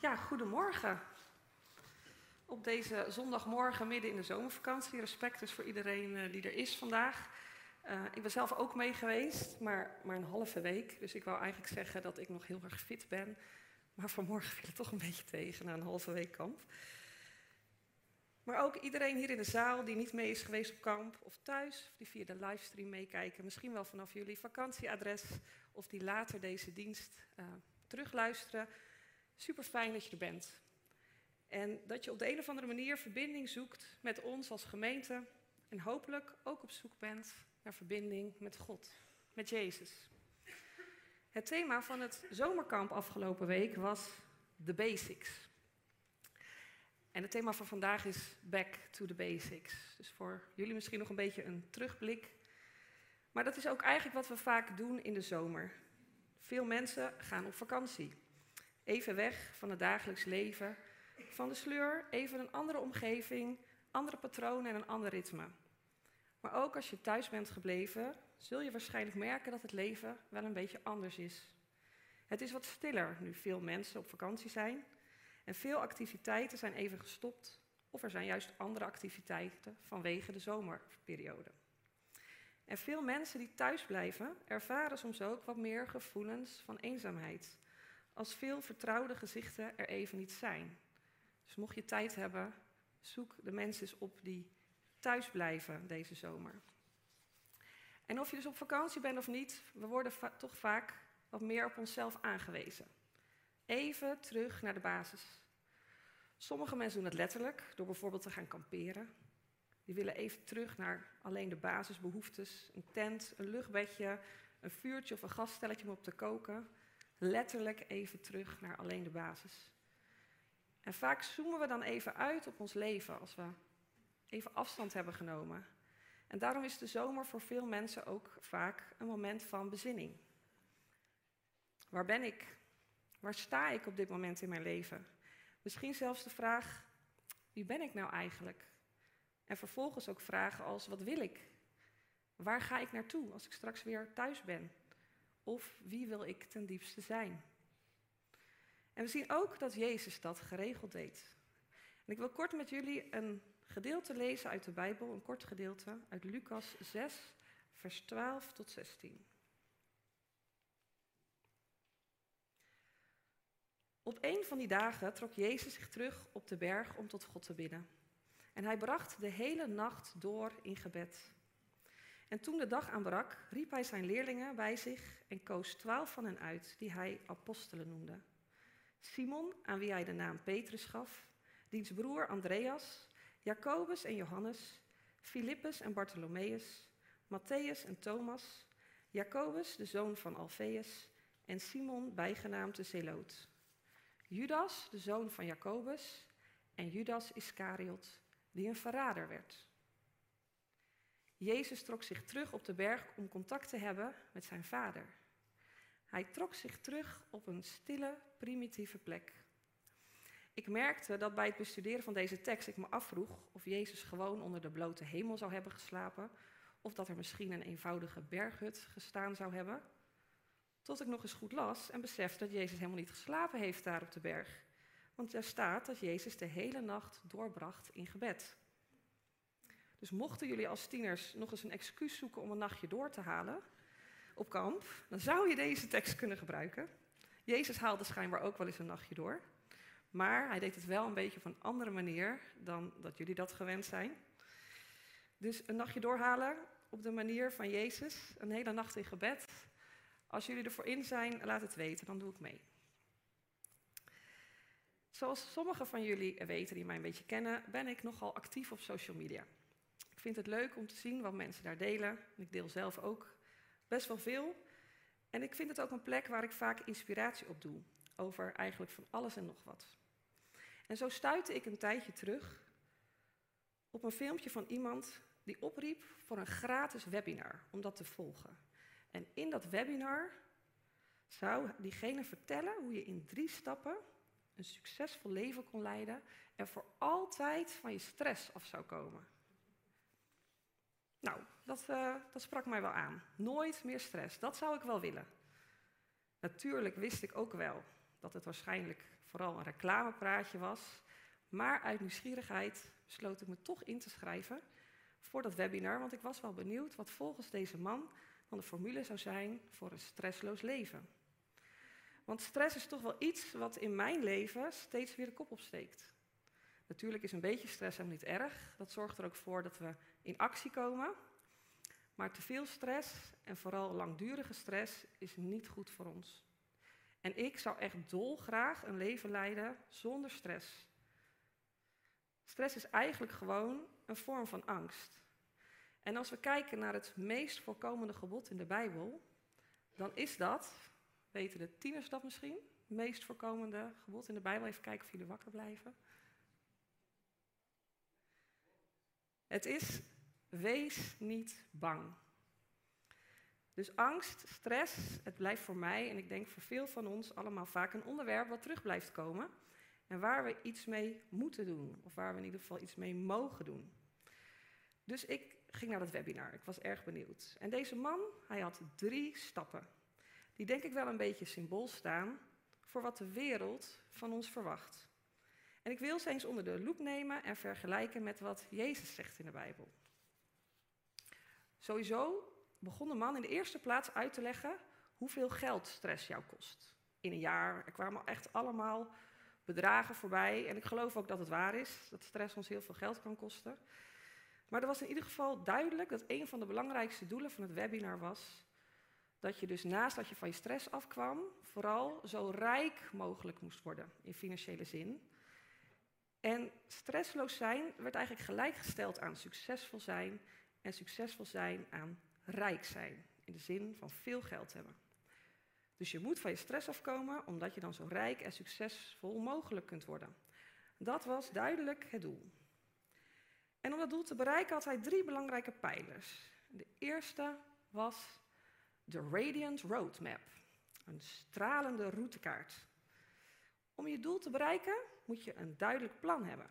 Ja, goedemorgen. Op deze zondagmorgen midden in de zomervakantie. Respect dus voor iedereen uh, die er is vandaag. Uh, ik ben zelf ook mee geweest, maar, maar een halve week. Dus ik wou eigenlijk zeggen dat ik nog heel erg fit ben. Maar vanmorgen viel het toch een beetje tegen na een halve week kamp. Maar ook iedereen hier in de zaal die niet mee is geweest op kamp of thuis, of die via de livestream meekijken, misschien wel vanaf jullie vakantieadres of die later deze dienst uh, terugluisteren. Super fijn dat je er bent. En dat je op de een of andere manier verbinding zoekt met ons als gemeente. En hopelijk ook op zoek bent naar verbinding met God, met Jezus. Het thema van het zomerkamp afgelopen week was The Basics. En het thema van vandaag is Back to the Basics. Dus voor jullie misschien nog een beetje een terugblik. Maar dat is ook eigenlijk wat we vaak doen in de zomer. Veel mensen gaan op vakantie. Even weg van het dagelijks leven, van de sleur, even een andere omgeving, andere patronen en een ander ritme. Maar ook als je thuis bent gebleven, zul je waarschijnlijk merken dat het leven wel een beetje anders is. Het is wat stiller nu veel mensen op vakantie zijn en veel activiteiten zijn even gestopt of er zijn juist andere activiteiten vanwege de zomerperiode. En veel mensen die thuis blijven ervaren soms ook wat meer gevoelens van eenzaamheid als veel vertrouwde gezichten er even niet zijn. Dus mocht je tijd hebben, zoek de mensen eens op die thuis blijven deze zomer. En of je dus op vakantie bent of niet, we worden toch vaak wat meer op onszelf aangewezen. Even terug naar de basis. Sommige mensen doen het letterlijk door bijvoorbeeld te gaan kamperen. Die willen even terug naar alleen de basisbehoeftes: een tent, een luchtbedje, een vuurtje of een gasstelletje om op te koken letterlijk even terug naar alleen de basis. En vaak zoomen we dan even uit op ons leven als we even afstand hebben genomen. En daarom is de zomer voor veel mensen ook vaak een moment van bezinning. Waar ben ik? Waar sta ik op dit moment in mijn leven? Misschien zelfs de vraag: wie ben ik nou eigenlijk? En vervolgens ook vragen als: wat wil ik? Waar ga ik naartoe als ik straks weer thuis ben? Of wie wil ik ten diepste zijn? En we zien ook dat Jezus dat geregeld deed. En ik wil kort met jullie een gedeelte lezen uit de Bijbel, een kort gedeelte uit Lucas 6, vers 12 tot 16. Op een van die dagen trok Jezus zich terug op de berg om tot God te bidden. En hij bracht de hele nacht door in gebed. En toen de dag aanbrak, riep hij zijn leerlingen bij zich en koos twaalf van hen uit, die hij apostelen noemde. Simon, aan wie hij de naam Petrus gaf, diens broer Andreas, Jacobus en Johannes, Filippus en Bartholomeus, Matthäus en Thomas, Jacobus, de zoon van Alfeus, en Simon, bijgenaamd de Zeloot. Judas, de zoon van Jacobus, en Judas Iscariot, die een verrader werd. Jezus trok zich terug op de berg om contact te hebben met zijn vader. Hij trok zich terug op een stille, primitieve plek. Ik merkte dat bij het bestuderen van deze tekst ik me afvroeg of Jezus gewoon onder de blote hemel zou hebben geslapen, of dat er misschien een eenvoudige berghut gestaan zou hebben. Tot ik nog eens goed las en besefte dat Jezus helemaal niet geslapen heeft daar op de berg. Want er staat dat Jezus de hele nacht doorbracht in gebed. Dus mochten jullie als tieners nog eens een excuus zoeken om een nachtje door te halen op kamp, dan zou je deze tekst kunnen gebruiken. Jezus haalde schijnbaar ook wel eens een nachtje door. Maar hij deed het wel een beetje op een andere manier dan dat jullie dat gewend zijn. Dus een nachtje doorhalen op de manier van Jezus, een hele nacht in gebed. Als jullie ervoor in zijn, laat het weten, dan doe ik mee. Zoals sommigen van jullie weten die mij een beetje kennen, ben ik nogal actief op social media. Ik vind het leuk om te zien wat mensen daar delen. Ik deel zelf ook best wel veel. En ik vind het ook een plek waar ik vaak inspiratie op doe. Over eigenlijk van alles en nog wat. En zo stuitte ik een tijdje terug op een filmpje van iemand die opriep voor een gratis webinar om dat te volgen. En in dat webinar zou diegene vertellen hoe je in drie stappen een succesvol leven kon leiden en voor altijd van je stress af zou komen. Nou, dat, uh, dat sprak mij wel aan. Nooit meer stress, dat zou ik wel willen. Natuurlijk wist ik ook wel dat het waarschijnlijk vooral een reclamepraatje was. Maar uit nieuwsgierigheid besloot ik me toch in te schrijven voor dat webinar, want ik was wel benieuwd wat volgens deze man dan de formule zou zijn voor een stressloos leven. Want stress is toch wel iets wat in mijn leven steeds weer de kop opsteekt. Natuurlijk is een beetje stress helemaal niet erg. Dat zorgt er ook voor dat we in actie komen. Maar te veel stress en vooral langdurige stress is niet goed voor ons. En ik zou echt dolgraag een leven leiden zonder stress. Stress is eigenlijk gewoon een vorm van angst. En als we kijken naar het meest voorkomende gebod in de Bijbel, dan is dat, weten de tieners dat misschien, het meest voorkomende gebod in de Bijbel. Even kijken of jullie wakker blijven. Het is wees niet bang. Dus angst, stress, het blijft voor mij en ik denk voor veel van ons allemaal vaak een onderwerp wat terug blijft komen. En waar we iets mee moeten doen, of waar we in ieder geval iets mee mogen doen. Dus ik ging naar dat webinar, ik was erg benieuwd. En deze man, hij had drie stappen. Die denk ik wel een beetje symbool staan voor wat de wereld van ons verwacht. En ik wil ze eens onder de loep nemen en vergelijken met wat Jezus zegt in de Bijbel. Sowieso begon de man in de eerste plaats uit te leggen hoeveel geld stress jou kost. In een jaar, er kwamen echt allemaal bedragen voorbij. En ik geloof ook dat het waar is, dat stress ons heel veel geld kan kosten. Maar er was in ieder geval duidelijk dat een van de belangrijkste doelen van het webinar was dat je dus naast dat je van je stress afkwam, vooral zo rijk mogelijk moest worden in financiële zin. En stressloos zijn werd eigenlijk gelijkgesteld aan succesvol zijn en succesvol zijn aan rijk zijn, in de zin van veel geld hebben. Dus je moet van je stress afkomen, omdat je dan zo rijk en succesvol mogelijk kunt worden. Dat was duidelijk het doel. En om dat doel te bereiken had hij drie belangrijke pijlers. De eerste was de Radiant Roadmap, een stralende routekaart. Om je doel te bereiken moet je een duidelijk plan hebben.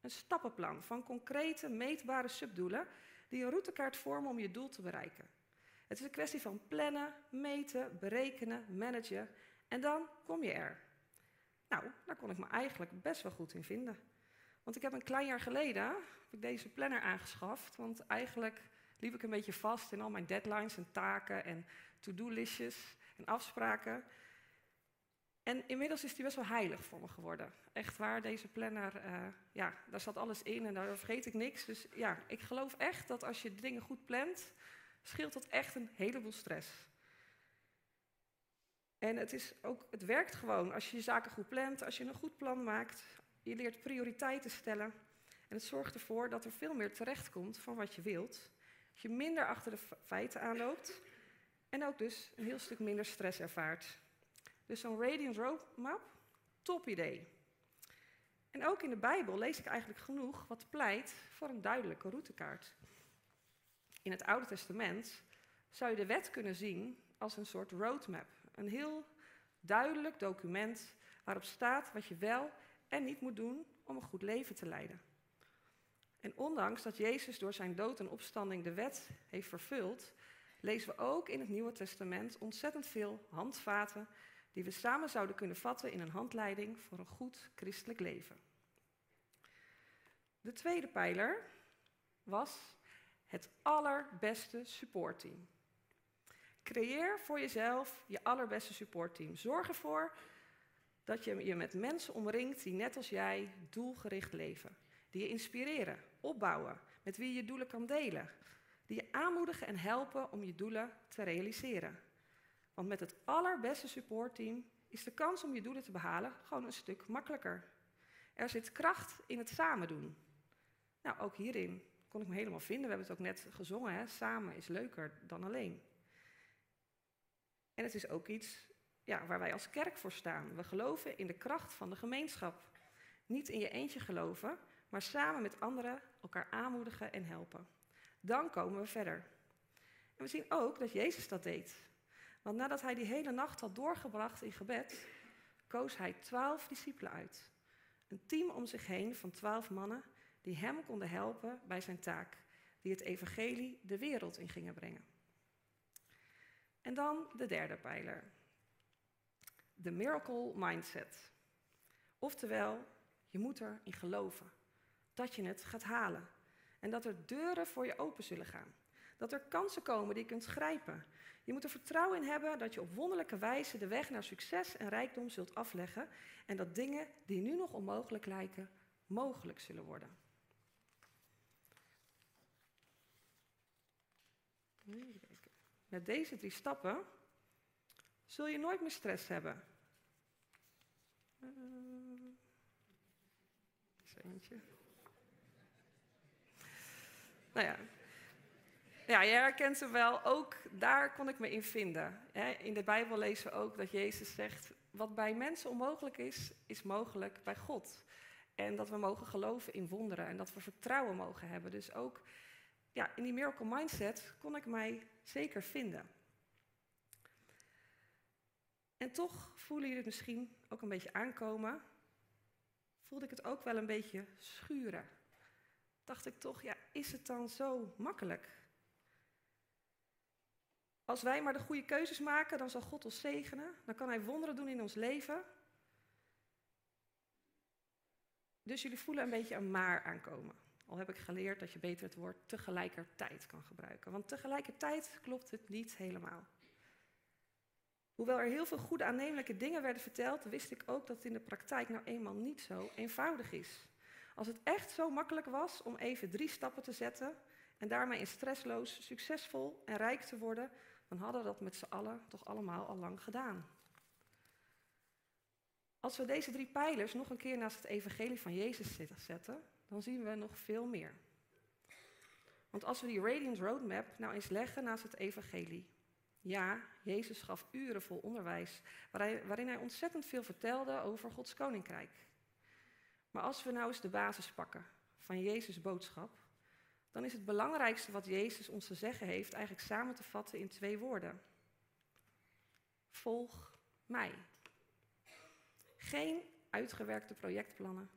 Een stappenplan van concrete, meetbare subdoelen die een routekaart vormen om je doel te bereiken. Het is een kwestie van plannen, meten, berekenen, managen en dan kom je er. Nou, daar kon ik me eigenlijk best wel goed in vinden. Want ik heb een klein jaar geleden heb ik deze planner aangeschaft, want eigenlijk liep ik een beetje vast in al mijn deadlines en taken en to-do-listjes en afspraken. En inmiddels is die best wel heilig voor me geworden. Echt waar, deze planner, uh, ja, daar zat alles in en daar vergeet ik niks. Dus ja, ik geloof echt dat als je dingen goed plant, scheelt dat echt een heleboel stress. En het, is ook, het werkt gewoon als je je zaken goed plant, als je een goed plan maakt. Je leert prioriteiten stellen. En het zorgt ervoor dat er veel meer terechtkomt van wat je wilt. Dat je minder achter de feiten aanloopt. En ook dus een heel stuk minder stress ervaart. Dus zo'n Radiant Roadmap, top idee. En ook in de Bijbel lees ik eigenlijk genoeg wat pleit voor een duidelijke routekaart. In het Oude Testament zou je de wet kunnen zien als een soort roadmap. Een heel duidelijk document waarop staat wat je wel en niet moet doen om een goed leven te leiden. En ondanks dat Jezus door zijn dood en opstanding de wet heeft vervuld, lezen we ook in het Nieuwe Testament ontzettend veel handvaten die we samen zouden kunnen vatten in een handleiding voor een goed christelijk leven. De tweede pijler was het allerbeste supportteam. Creëer voor jezelf je allerbeste supportteam. Zorg ervoor dat je je met mensen omringt die net als jij doelgericht leven. Die je inspireren, opbouwen, met wie je je doelen kan delen. Die je aanmoedigen en helpen om je doelen te realiseren. Want met het allerbeste supportteam is de kans om je doelen te behalen gewoon een stuk makkelijker. Er zit kracht in het samen doen. Nou, ook hierin kon ik me helemaal vinden. We hebben het ook net gezongen, hè? samen is leuker dan alleen. En het is ook iets ja, waar wij als kerk voor staan. We geloven in de kracht van de gemeenschap. Niet in je eentje geloven, maar samen met anderen elkaar aanmoedigen en helpen. Dan komen we verder. En we zien ook dat Jezus dat deed. Want nadat hij die hele nacht had doorgebracht in gebed, koos hij twaalf discipelen uit. Een team om zich heen van twaalf mannen die hem konden helpen bij zijn taak, die het evangelie de wereld in gingen brengen. En dan de derde pijler. de miracle mindset. Oftewel, je moet erin geloven dat je het gaat halen. En dat er deuren voor je open zullen gaan. Dat er kansen komen die je kunt grijpen. Je moet er vertrouwen in hebben dat je op wonderlijke wijze de weg naar succes en rijkdom zult afleggen. En dat dingen die nu nog onmogelijk lijken, mogelijk zullen worden. Met deze drie stappen zul je nooit meer stress hebben. Uh, eentje. Nou ja. Ja, je herkent ze wel. Ook daar kon ik me in vinden. In de Bijbel lezen we ook dat Jezus zegt: wat bij mensen onmogelijk is, is mogelijk bij God. En dat we mogen geloven in wonderen en dat we vertrouwen mogen hebben. Dus ook ja, in die miracle mindset kon ik mij zeker vinden. En toch voelen jullie het misschien ook een beetje aankomen. Voelde ik het ook wel een beetje schuren. Dacht ik toch, ja, is het dan zo makkelijk? Als wij maar de goede keuzes maken, dan zal God ons zegenen. Dan kan Hij wonderen doen in ons leven. Dus jullie voelen een beetje een maar aankomen. Al heb ik geleerd dat je beter het woord tegelijkertijd kan gebruiken. Want tegelijkertijd klopt het niet helemaal. Hoewel er heel veel goede aannemelijke dingen werden verteld, wist ik ook dat het in de praktijk nou eenmaal niet zo eenvoudig is. Als het echt zo makkelijk was om even drie stappen te zetten en daarmee in stressloos, succesvol en rijk te worden, dan hadden we dat met z'n allen toch allemaal al lang gedaan. Als we deze drie pijlers nog een keer naast het evangelie van Jezus zetten, dan zien we nog veel meer. Want als we die Radiant Roadmap nou eens leggen naast het evangelie. Ja, Jezus gaf uren vol onderwijs, waarin hij ontzettend veel vertelde over Gods koninkrijk. Maar als we nou eens de basis pakken van Jezus' boodschap, dan is het belangrijkste wat Jezus ons te zeggen heeft eigenlijk samen te vatten in twee woorden. Volg mij. Geen uitgewerkte projectplannen,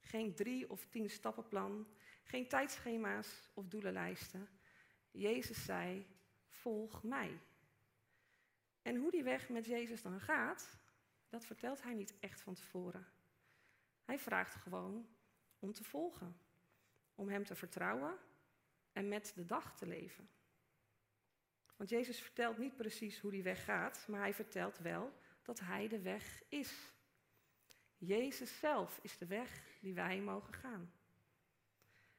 geen drie of tien stappenplan, geen tijdschema's of doelenlijsten. Jezus zei, volg mij. En hoe die weg met Jezus dan gaat, dat vertelt hij niet echt van tevoren. Hij vraagt gewoon om te volgen, om hem te vertrouwen en met de dag te leven. Want Jezus vertelt niet precies hoe die weg gaat, maar hij vertelt wel dat hij de weg is. Jezus zelf is de weg die wij mogen gaan.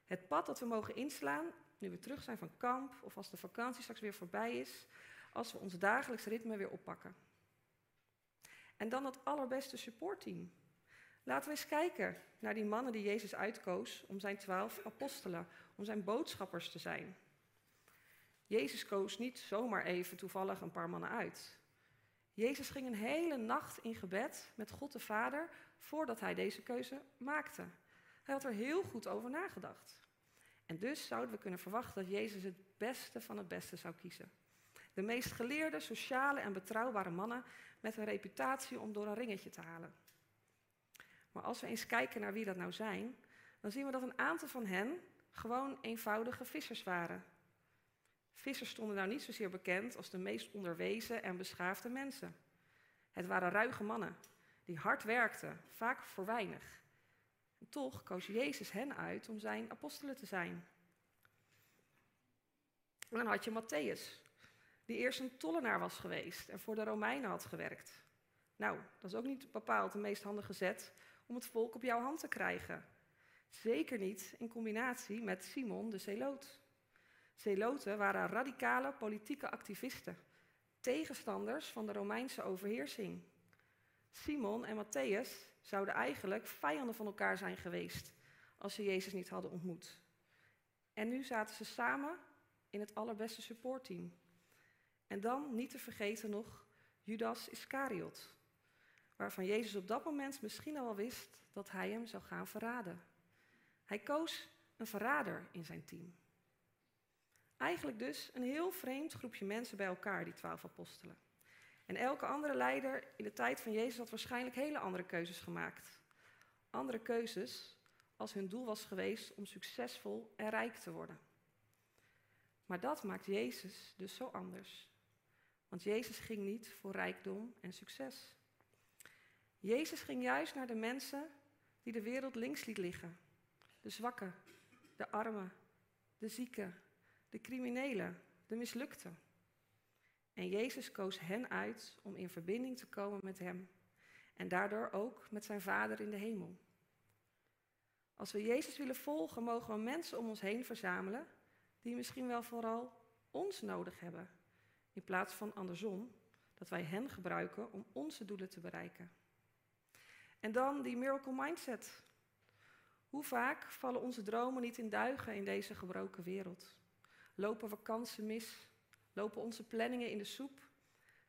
Het pad dat we mogen inslaan, nu we terug zijn van kamp of als de vakantie straks weer voorbij is, als we ons dagelijks ritme weer oppakken. En dan het allerbeste supportteam. Laten we eens kijken naar die mannen die Jezus uitkoos om zijn twaalf apostelen, om zijn boodschappers te zijn. Jezus koos niet zomaar even toevallig een paar mannen uit. Jezus ging een hele nacht in gebed met God de Vader voordat hij deze keuze maakte. Hij had er heel goed over nagedacht. En dus zouden we kunnen verwachten dat Jezus het beste van het beste zou kiezen. De meest geleerde, sociale en betrouwbare mannen met een reputatie om door een ringetje te halen. Maar als we eens kijken naar wie dat nou zijn, dan zien we dat een aantal van hen gewoon eenvoudige vissers waren. Vissers stonden nou niet zozeer bekend als de meest onderwezen en beschaafde mensen. Het waren ruige mannen die hard werkten, vaak voor weinig. En toch koos Jezus hen uit om zijn apostelen te zijn. En dan had je Matthäus, die eerst een tollenaar was geweest en voor de Romeinen had gewerkt. Nou, dat is ook niet bepaald de meest handige zet om het volk op jouw hand te krijgen. Zeker niet in combinatie met Simon de Zeloot. Zeloten waren radicale politieke activisten, tegenstanders van de Romeinse overheersing. Simon en Matthäus zouden eigenlijk vijanden van elkaar zijn geweest als ze Jezus niet hadden ontmoet. En nu zaten ze samen in het allerbeste supportteam. En dan niet te vergeten nog Judas Iscariot, waarvan Jezus op dat moment misschien al wist dat hij hem zou gaan verraden. Hij koos een verrader in zijn team. Eigenlijk dus een heel vreemd groepje mensen bij elkaar, die twaalf apostelen. En elke andere leider in de tijd van Jezus had waarschijnlijk hele andere keuzes gemaakt. Andere keuzes als hun doel was geweest om succesvol en rijk te worden. Maar dat maakt Jezus dus zo anders. Want Jezus ging niet voor rijkdom en succes. Jezus ging juist naar de mensen die de wereld links liet liggen. De zwakken, de armen, de zieken, de criminelen, de mislukten. En Jezus koos hen uit om in verbinding te komen met Hem en daardoor ook met zijn Vader in de hemel. Als we Jezus willen volgen, mogen we mensen om ons heen verzamelen die misschien wel vooral ons nodig hebben, in plaats van andersom, dat wij hen gebruiken om onze doelen te bereiken. En dan die miracle mindset. Hoe vaak vallen onze dromen niet in duigen in deze gebroken wereld? Lopen we kansen mis? Lopen onze planningen in de soep?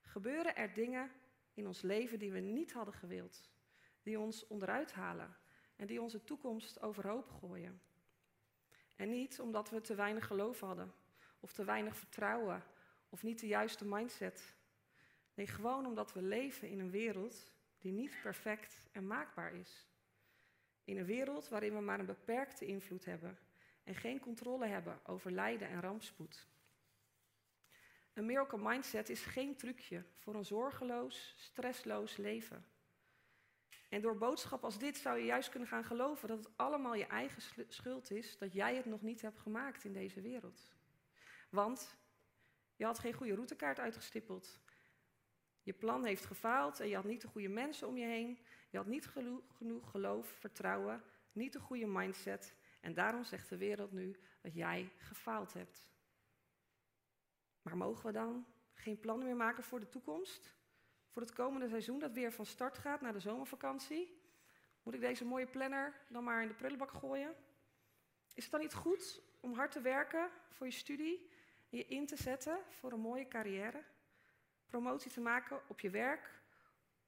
Gebeuren er dingen in ons leven die we niet hadden gewild, die ons onderuit halen en die onze toekomst overhoop gooien? En niet omdat we te weinig geloof hadden, of te weinig vertrouwen, of niet de juiste mindset. Nee, gewoon omdat we leven in een wereld die niet perfect en maakbaar is. In een wereld waarin we maar een beperkte invloed hebben en geen controle hebben over lijden en rampspoed. Een miracle mindset is geen trucje voor een zorgeloos, stressloos leven. En door boodschap als dit zou je juist kunnen gaan geloven dat het allemaal je eigen schuld is dat jij het nog niet hebt gemaakt in deze wereld. Want je had geen goede routekaart uitgestippeld. Je plan heeft gefaald en je had niet de goede mensen om je heen. Je had niet genoeg geloof, vertrouwen, niet de goede mindset. En daarom zegt de wereld nu dat jij gefaald hebt. Maar mogen we dan geen plannen meer maken voor de toekomst? Voor het komende seizoen dat weer van start gaat naar de zomervakantie? Moet ik deze mooie planner dan maar in de prullenbak gooien? Is het dan niet goed om hard te werken voor je studie en je in te zetten voor een mooie carrière? Promotie te maken op je werk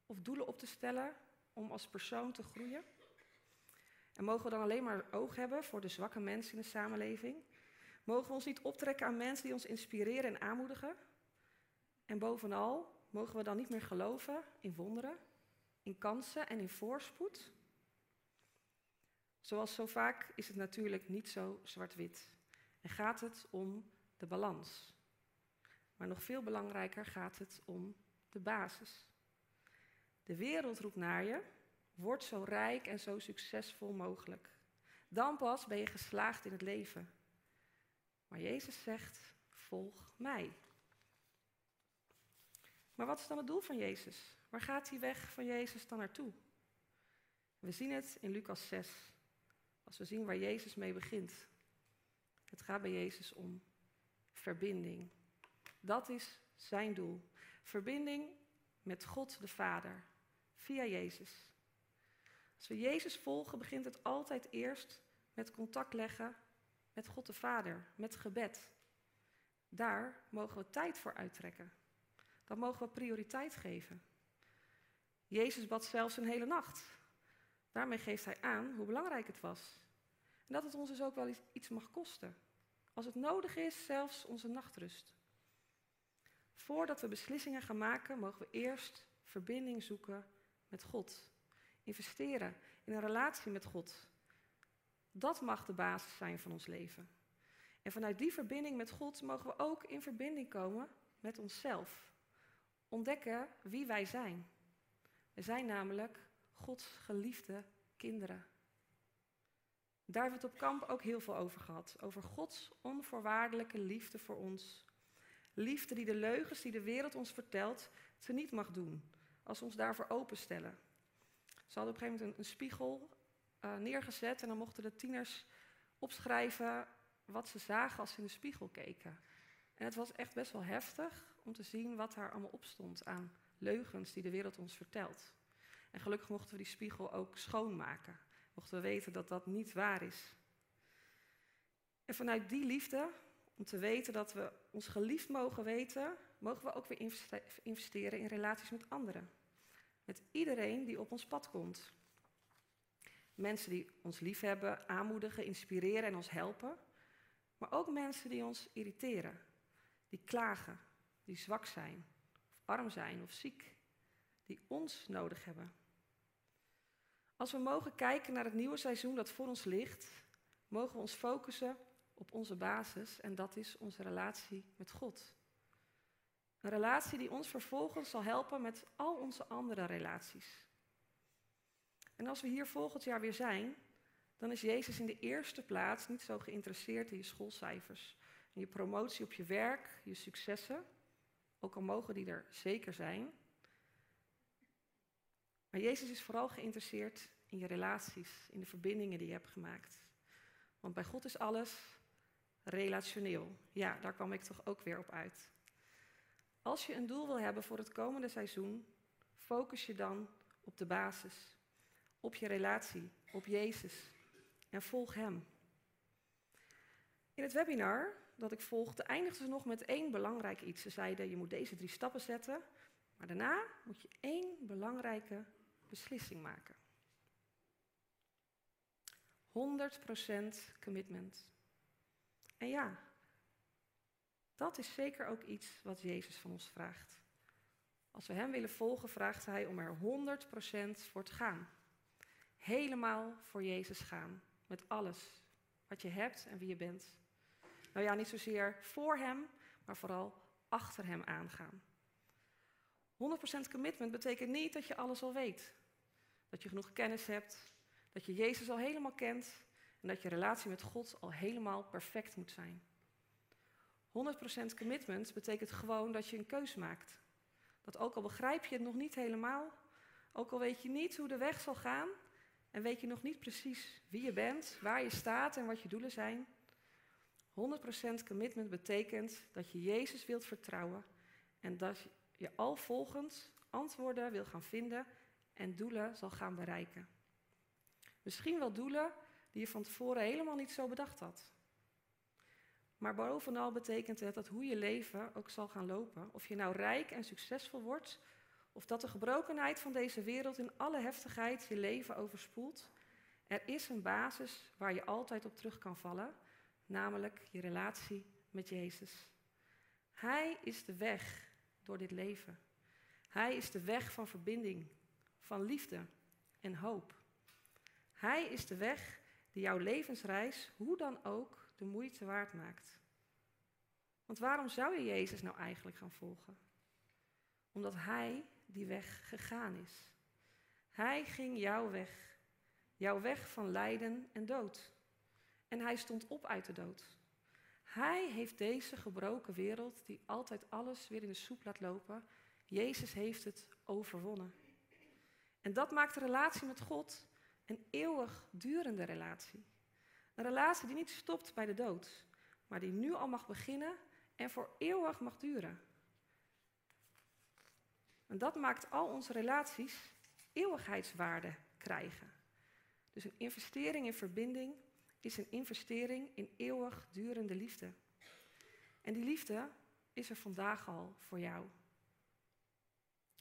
of doelen op te stellen om als persoon te groeien? En mogen we dan alleen maar oog hebben voor de zwakke mensen in de samenleving? Mogen we ons niet optrekken aan mensen die ons inspireren en aanmoedigen? En bovenal, mogen we dan niet meer geloven in wonderen, in kansen en in voorspoed? Zoals zo vaak is het natuurlijk niet zo zwart-wit. En gaat het om de balans. Maar nog veel belangrijker gaat het om de basis. De wereld roept naar je, word zo rijk en zo succesvol mogelijk. Dan pas ben je geslaagd in het leven. Maar Jezus zegt, volg mij. Maar wat is dan het doel van Jezus? Waar gaat die weg van Jezus dan naartoe? We zien het in Lucas 6, als we zien waar Jezus mee begint. Het gaat bij Jezus om verbinding. Dat is zijn doel. Verbinding met God de Vader, via Jezus. Als we Jezus volgen, begint het altijd eerst met contact leggen met God de Vader, met gebed. Daar mogen we tijd voor uittrekken. Dan mogen we prioriteit geven. Jezus bad zelfs een hele nacht. Daarmee geeft hij aan hoe belangrijk het was. En dat het ons dus ook wel iets mag kosten. Als het nodig is, zelfs onze nachtrust. Voordat we beslissingen gaan maken, mogen we eerst verbinding zoeken met God. Investeren in een relatie met God. Dat mag de basis zijn van ons leven. En vanuit die verbinding met God mogen we ook in verbinding komen met onszelf. Ontdekken wie wij zijn. We zijn namelijk Gods geliefde kinderen. Daar hebben we het op kamp ook heel veel over gehad. Over Gods onvoorwaardelijke liefde voor ons. Liefde die de leugens die de wereld ons vertelt, ze niet mag doen. Als we ons daarvoor openstellen. Ze hadden op een gegeven moment een, spiegel uh, neergezet en dan mochten de tieners opschrijven wat ze zagen als ze in de spiegel keken. En het was echt best wel heftig om te zien wat daar allemaal op stond aan leugens die de wereld ons vertelt. En gelukkig mochten we die spiegel ook schoonmaken. Mochten we weten dat dat niet waar is. En vanuit die liefde, om te weten dat we ons geliefd mogen weten, mogen we ook weer investeren in relaties met anderen. Met iedereen die op ons pad komt. Mensen die ons liefhebben, aanmoedigen, inspireren en ons helpen. Maar ook mensen die ons irriteren, die klagen, die zwak zijn, of arm zijn of ziek, die ons nodig hebben. Als we mogen kijken naar het nieuwe seizoen dat voor ons ligt, mogen we ons focussen op onze basis en dat is onze relatie met God. Een relatie die ons vervolgens zal helpen met al onze andere relaties. En als we hier volgend jaar weer zijn, dan is Jezus in de eerste plaats niet zo geïnteresseerd in je schoolcijfers, in je promotie op je werk, je successen, ook al mogen die er zeker zijn. Maar Jezus is vooral geïnteresseerd in je relaties, in de verbindingen die je hebt gemaakt. Want bij God is alles relationeel. Ja, daar kwam ik toch ook weer op uit. Als je een doel wil hebben voor het komende seizoen, focus je dan op de basis, op je relatie, op Jezus en volg Hem. In het webinar dat ik volgde eindigden ze nog met één belangrijk iets. Ze zeiden, je moet deze drie stappen zetten, maar daarna moet je één belangrijke beslissing maken. 100% commitment. En ja, dat is zeker ook iets wat Jezus van ons vraagt. Als we Hem willen volgen, vraagt Hij om er 100% voor te gaan. Helemaal voor Jezus gaan. Met alles wat je hebt en wie je bent. Nou ja, niet zozeer voor Hem, maar vooral achter Hem aangaan. 100% commitment betekent niet dat je alles al weet. Dat je genoeg kennis hebt, dat je Jezus al helemaal kent en dat je relatie met God al helemaal perfect moet zijn. 100% commitment betekent gewoon dat je een keus maakt. Dat ook al begrijp je het nog niet helemaal, ook al weet je niet hoe de weg zal gaan en weet je nog niet precies wie je bent, waar je staat en wat je doelen zijn. 100% commitment betekent dat je Jezus wilt vertrouwen en dat je al volgens antwoorden wil gaan vinden en doelen zal gaan bereiken. Misschien wel doelen die je van tevoren helemaal niet zo bedacht had. Maar bovenal betekent het dat hoe je leven ook zal gaan lopen. Of je nou rijk en succesvol wordt, of dat de gebrokenheid van deze wereld in alle heftigheid je leven overspoelt. Er is een basis waar je altijd op terug kan vallen, namelijk je relatie met Jezus. Hij is de weg door dit leven. Hij is de weg van verbinding, van liefde en hoop. Hij is de weg jouw levensreis, hoe dan ook, de moeite waard maakt. Want waarom zou je Jezus nou eigenlijk gaan volgen? Omdat Hij die weg gegaan is. Hij ging jouw weg, jouw weg van lijden en dood. En Hij stond op uit de dood. Hij heeft deze gebroken wereld, die altijd alles weer in de soep laat lopen, Jezus heeft het overwonnen. En dat maakt de relatie met God een eeuwig durende relatie. Een relatie die niet stopt bij de dood, maar die nu al mag beginnen en voor eeuwig mag duren. En dat maakt al onze relaties eeuwigheidswaarde krijgen. Dus een investering in verbinding is een investering in eeuwig durende liefde. En die liefde is er vandaag al voor jou.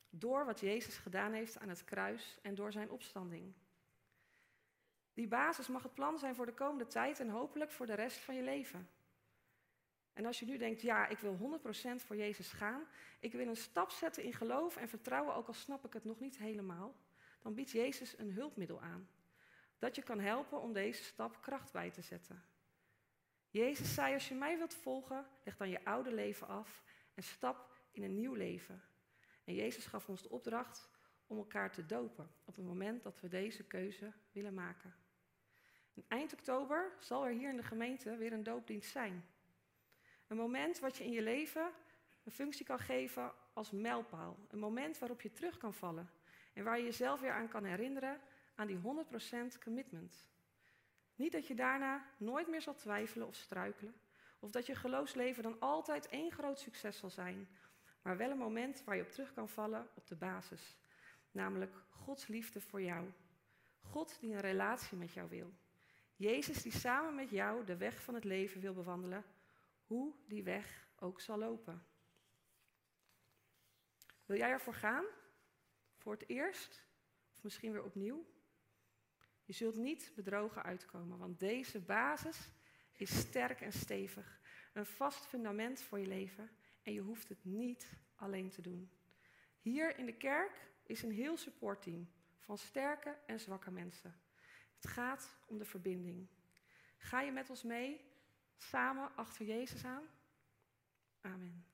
Door wat Jezus gedaan heeft aan het kruis en door zijn opstanding. Die basis mag het plan zijn voor de komende tijd en hopelijk voor de rest van je leven. En als je nu denkt, ja, ik wil 100% voor Jezus gaan, ik wil een stap zetten in geloof en vertrouwen, ook al snap ik het nog niet helemaal, dan biedt Jezus een hulpmiddel aan. Dat je kan helpen om deze stap kracht bij te zetten. Jezus zei, als je mij wilt volgen, leg dan je oude leven af en stap in een nieuw leven. En Jezus gaf ons de opdracht om elkaar te dopen op het moment dat we deze keuze willen maken. Eind oktober zal er hier in de gemeente weer een doopdienst zijn. Een moment wat je in je leven een functie kan geven als mijlpaal. Een moment waarop je terug kan vallen en waar je jezelf weer aan kan herinneren aan die 100% commitment. Niet dat je daarna nooit meer zal twijfelen of struikelen, of dat je geloofsleven dan altijd één groot succes zal zijn, maar wel een moment waar je op terug kan vallen op de basis, namelijk Gods liefde voor jou. God die een relatie met jou wil. Jezus die samen met jou de weg van het leven wil bewandelen hoe die weg ook zal lopen. Wil jij ervoor gaan? Voor het eerst? Of misschien weer opnieuw? Je zult niet bedrogen uitkomen, want deze basis is sterk en stevig. Een vast fundament voor je leven en je hoeft het niet alleen te doen. Hier in de kerk is een heel supportteam van sterke en zwakke mensen. Het gaat om de verbinding. Ga je met ons mee samen achter Jezus aan? Amen.